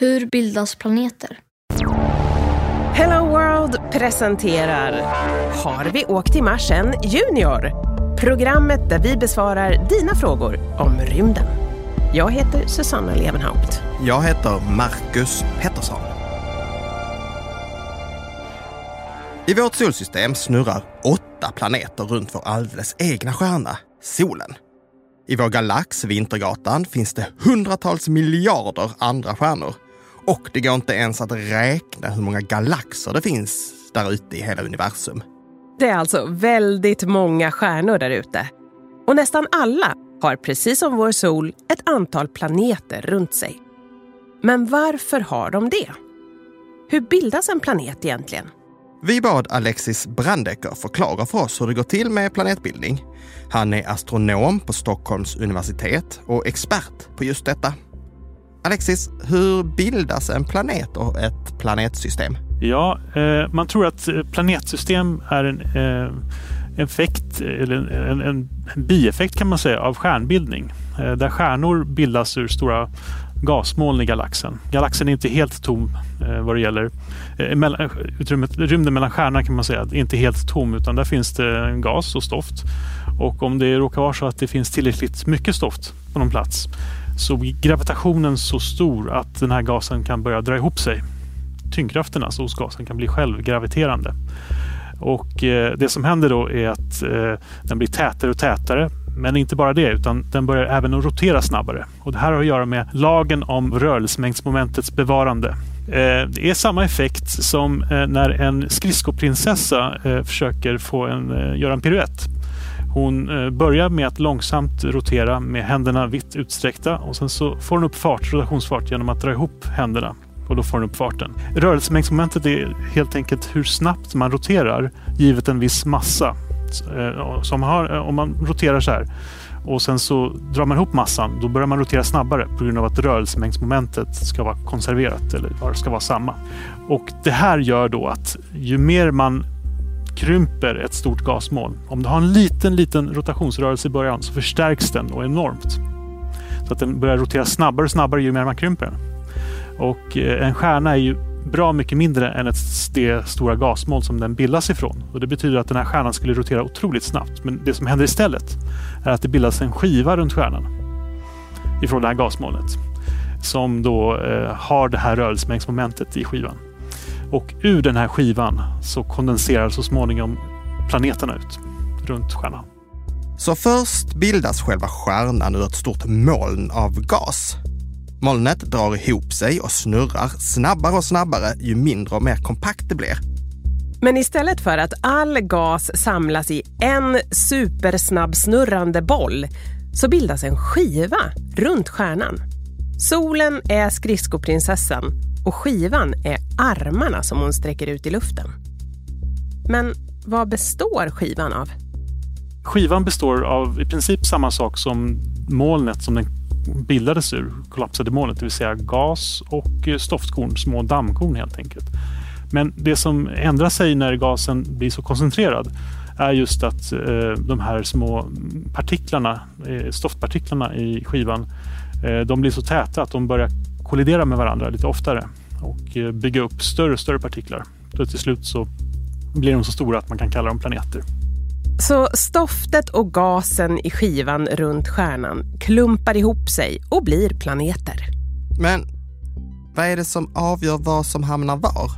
Hur bildas planeter? Hello World presenterar Har vi åkt till Mars än Junior? Programmet där vi besvarar dina frågor om rymden. Jag heter Susanna Levenhaupt. Jag heter Marcus Pettersson. I vårt solsystem snurrar åtta planeter runt vår alldeles egna stjärna, solen. I vår galax, Vintergatan, finns det hundratals miljarder andra stjärnor. Och det går inte ens att räkna hur många galaxer det finns där ute i hela universum. Det är alltså väldigt många stjärnor där ute. Och nästan alla har precis som vår sol ett antal planeter runt sig. Men varför har de det? Hur bildas en planet egentligen? Vi bad Alexis Brandecker förklara för oss hur det går till med planetbildning. Han är astronom på Stockholms universitet och expert på just detta. Alexis, hur bildas en planet och ett planetsystem? Ja, eh, man tror att eh, planetsystem är en eh, effekt, eller en, en, en bieffekt kan man säga, av stjärnbildning. Eh, där stjärnor bildas ur stora gasmoln i galaxen. Galaxen är inte helt tom eh, vad det gäller eh, mellan, eh, utrymmet, rymden mellan stjärnorna kan man säga är inte helt tom utan där finns det gas och stoft. Och om det råkar vara så att det finns tillräckligt mycket stoft på någon plats så blir gravitationen så stor att den här gasen kan börja dra ihop sig. Tyngdkraften alltså hos gasen kan bli självgraviterande. Och eh, det som händer då är att eh, den blir tätare och tätare. Men inte bara det, utan den börjar även att rotera snabbare. Och det här har att göra med lagen om rörelsemängdsmomentets bevarande. Eh, det är samma effekt som eh, när en skridskoprinsessa eh, försöker få en, eh, göra en piruett. Hon eh, börjar med att långsamt rotera med händerna vitt utsträckta och sen så får hon upp fart, rotationsfart genom att dra ihop händerna och då får den upp farten. Rörelsemängdsmomentet är helt enkelt hur snabbt man roterar givet en viss massa. Så om man, har, eh, om man roterar så här och sen så drar man ihop massan, då börjar man rotera snabbare på grund av att rörelsemängdsmomentet ska vara konserverat eller ska vara samma. Och det här gör då att ju mer man krymper ett stort gasmoln, om du har en liten, liten rotationsrörelse i början så förstärks den och enormt. Så att den börjar rotera snabbare och snabbare ju mer man krymper den. Och eh, en stjärna är ju bra mycket mindre än ett, det stora gasmoln som den bildas ifrån. Och Det betyder att den här stjärnan skulle rotera otroligt snabbt. Men det som händer istället är att det bildas en skiva runt stjärnan ifrån det här gasmolnet som då eh, har det här rörelsemängdsmomentet i skivan. Och ur den här skivan så kondenserar så småningom planeterna ut runt stjärnan. Så först bildas själva stjärnan ur ett stort moln av gas Molnet drar ihop sig och snurrar snabbare och snabbare ju mindre och mer kompakt det blir. Men istället för att all gas samlas i en supersnabbsnurrande boll så bildas en skiva runt stjärnan. Solen är skridskoprinsessan och skivan är armarna som hon sträcker ut i luften. Men vad består skivan av? Skivan består av i princip samma sak som molnet som den bildades ur kollapsade molnet, det vill säga gas och eh, stoftkorn, små dammkorn helt enkelt. Men det som ändrar sig när gasen blir så koncentrerad är just att eh, de här små partiklarna, eh, stoftpartiklarna i skivan, de blir så täta att de börjar kollidera med varandra lite oftare och eh, bygga upp större och större partiklar. Så till slut så blir de så stora att man kan kalla dem planeter. Så stoftet och gasen i skivan runt stjärnan klumpar ihop sig och blir planeter. Men vad är det som avgör vad som hamnar var?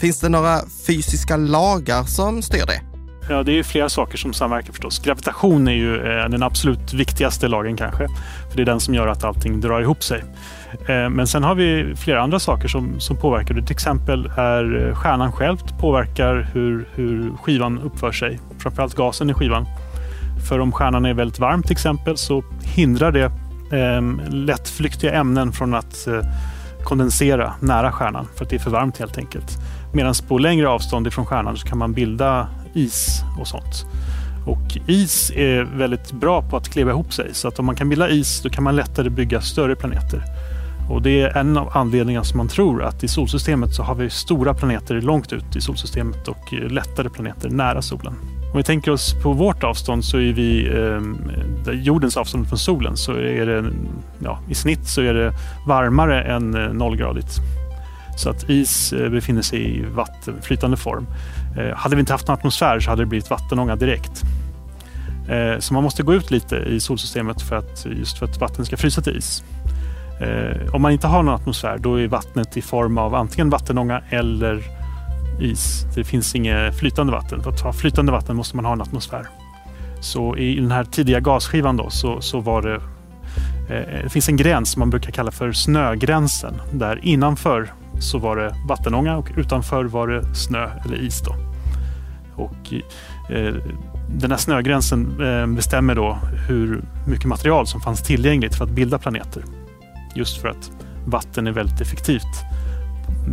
Finns det några fysiska lagar som styr det? Ja, det är flera saker som samverkar förstås. Gravitation är ju eh, den absolut viktigaste lagen kanske. För det är den som gör att allting drar ihop sig. Eh, men sen har vi flera andra saker som, som påverkar. Till exempel är eh, stjärnan själv påverkar hur, hur skivan uppför sig. Framförallt gasen i skivan. För om stjärnan är väldigt varm till exempel så hindrar det eh, lättflyktiga ämnen från att eh, kondensera nära stjärnan för att det är för varmt helt enkelt. Medan på längre avstånd ifrån stjärnan så kan man bilda is och sånt. Och is är väldigt bra på att kleva ihop sig så att om man kan bilda is då kan man lättare bygga större planeter. Och det är en av anledningarna som man tror att i solsystemet så har vi stora planeter långt ut i solsystemet och eh, lättare planeter nära solen. Om vi tänker oss på vårt avstånd så är vi eh, jordens avstånd från solen så är det ja, i snitt så är det varmare än eh, nollgradigt. Så att is eh, befinner sig i vattenflytande form. Eh, hade vi inte haft en atmosfär så hade det blivit vattenånga direkt. Eh, så man måste gå ut lite i solsystemet för att, just för att vatten ska frysa till is. Eh, om man inte har någon atmosfär då är vattnet i form av antingen vattenånga eller is. Det finns inget flytande vatten. För att ha flytande vatten måste man ha en atmosfär. Så i den här tidiga gasskivan då så, så var det det finns en gräns som man brukar kalla för snögränsen där innanför så var det vattenånga och utanför var det snö eller is. Då. Och, eh, den här snögränsen eh, bestämmer då hur mycket material som fanns tillgängligt för att bilda planeter. Just för att vatten är väldigt effektivt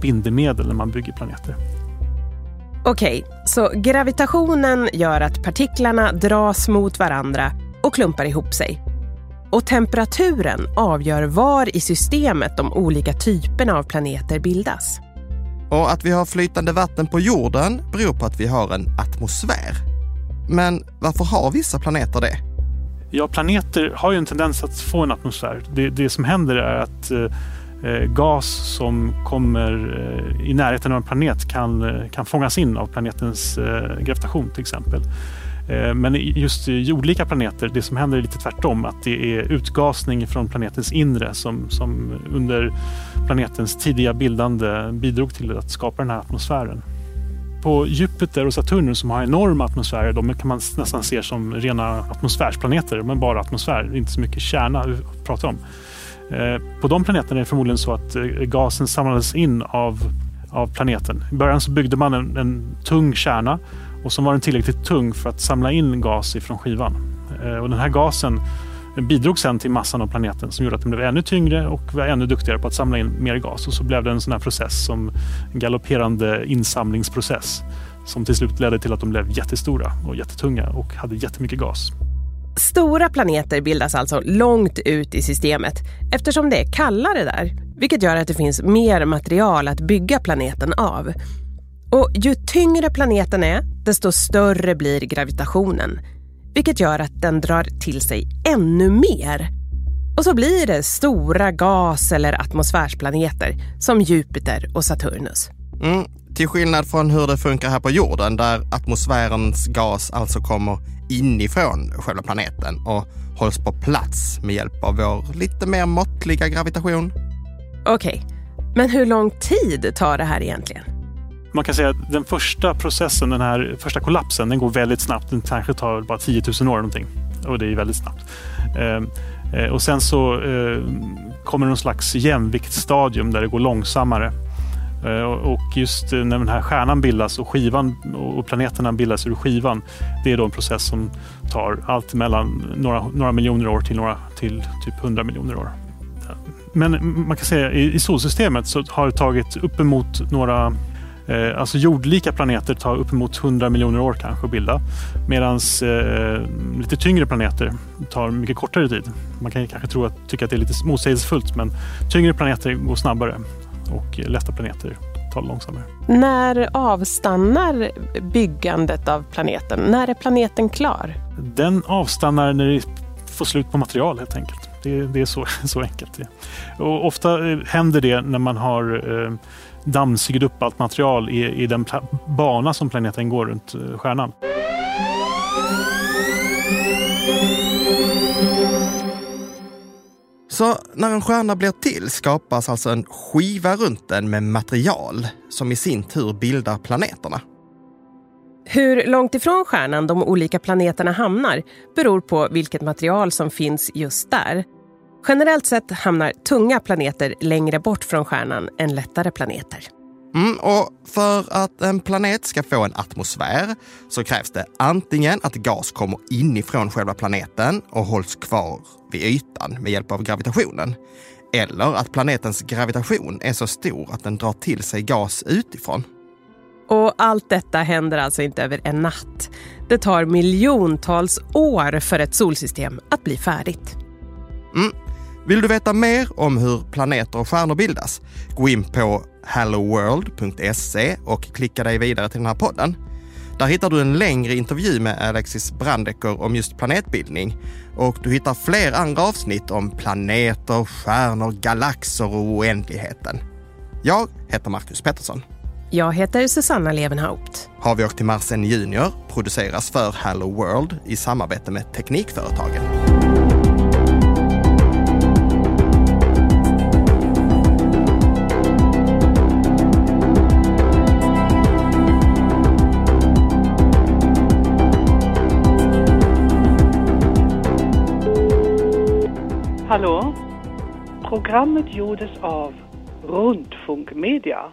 bindemedel när man bygger planeter. Okej, så gravitationen gör att partiklarna dras mot varandra och klumpar ihop sig. Och temperaturen avgör var i systemet de olika typerna av planeter bildas. Och att vi har flytande vatten på jorden beror på att vi har en atmosfär. Men varför har vissa planeter det? Ja, planeter har ju en tendens att få en atmosfär. Det, det som händer är att eh, eh gas som kommer eh, i närheten av en planet kan, eh, kan fångas in av planetens eh, gravitation till exempel. Eh, men just i olika planeter, det som händer är lite tvärtom. Att det är utgasning från planetens inre som, som under planetens tidiga bildande bidrog till att skapa den här atmosfären. På Jupiter och Saturnus som har enorma atmosfärer, de kan man nästan se som rena atmosfärsplaneter, men bara atmosfär, inte så mycket kärna att prata om. Eh, på de planeterna är det förmodligen så att eh, gasen samlades in av, av planeten. I början så byggde man en, en tung kärna och som var den tillräckligt tung för att samla in gas ifrån skivan. Eh, och den här gasen den bidrog sen till massan av planeten som gjorde att den blev ännu tyngre och var ännu duktigare på att samla in mer gas. Och så blev det en sån här process som en galopperande insamlingsprocess som till slut ledde till att de blev jättestora och jättetunga och hade jättemycket gas. Stora planeter bildas alltså långt ut i systemet eftersom det är kallare där, vilket gör att det finns mer material att bygga planeten av. Och ju tyngre planeten är, desto större blir gravitationen. Vilket gör att den drar till sig ännu mer. Och så blir det stora gas eller atmosfärsplaneter som Jupiter och Saturnus. Mm, till skillnad från hur det funkar här på jorden där atmosfärens gas alltså kommer inifrån själva planeten och hålls på plats med hjälp av vår lite mer måttliga gravitation. Okej, okay. men hur lång tid tar det här egentligen? Man kan säga att den första processen, den här första kollapsen, den går väldigt snabbt. Den kanske tar bara 10 000 år någonting. Och det är väldigt snabbt. Ehm, eh, och sen så eh, kommer någon slags jämviktsstadium där det går långsammare. Eh, och just eh, när den här stjärnan bildas och skivan och planeterna bildas ur skivan. Det är då en process som tar allt mellan några, några miljoner år till, några, till typ 100 miljoner år. Men man kan säga i solsystemet så har det tagit uppemot några Eh, alltså jordlika planeter tar uppemot 100 miljoner år kanske att bilda. Medan eh, lite tyngre planeter tar mycket kortare tid. Man kan kanske tro att, tycka att det är lite motsägelsefullt men tyngre planeter går snabbare och lätta planeter tar långsammare. När avstannar byggandet av planeten? När är planeten klar? Den avstannar när det får slut på material helt enkelt. Det, det är så, så enkelt. Och ofta eh, händer det när man har eh, dammsugit upp allt material i, i den bana som planeten går runt eh, stjärnan. Så när en stjärna blir till skapas alltså en skiva runt den med material som i sin tur bildar planeterna. Hur långt ifrån stjärnan de olika planeterna hamnar beror på vilket material som finns just där. Generellt sett hamnar tunga planeter längre bort från stjärnan än lättare planeter. Mm, och för att en planet ska få en atmosfär så krävs det antingen att gas kommer inifrån själva planeten och hålls kvar vid ytan med hjälp av gravitationen. Eller att planetens gravitation är så stor att den drar till sig gas utifrån. Och allt detta händer alltså inte över en natt. Det tar miljontals år för ett solsystem att bli färdigt. Mm. Vill du veta mer om hur planeter och stjärnor bildas? Gå in på helloworld.se och klicka dig vidare till den här podden. Där hittar du en längre intervju med Alexis Brandecker om just planetbildning och du hittar fler andra avsnitt om planeter, stjärnor, galaxer och oändligheten. Jag heter Marcus Pettersson. Jag heter Susanna Levenhaupt. Har vi åkt till Marsen Junior produceras för Hello World i samarbete med Teknikföretagen. Hallå? Programmet gjordes av Rundfunk Media.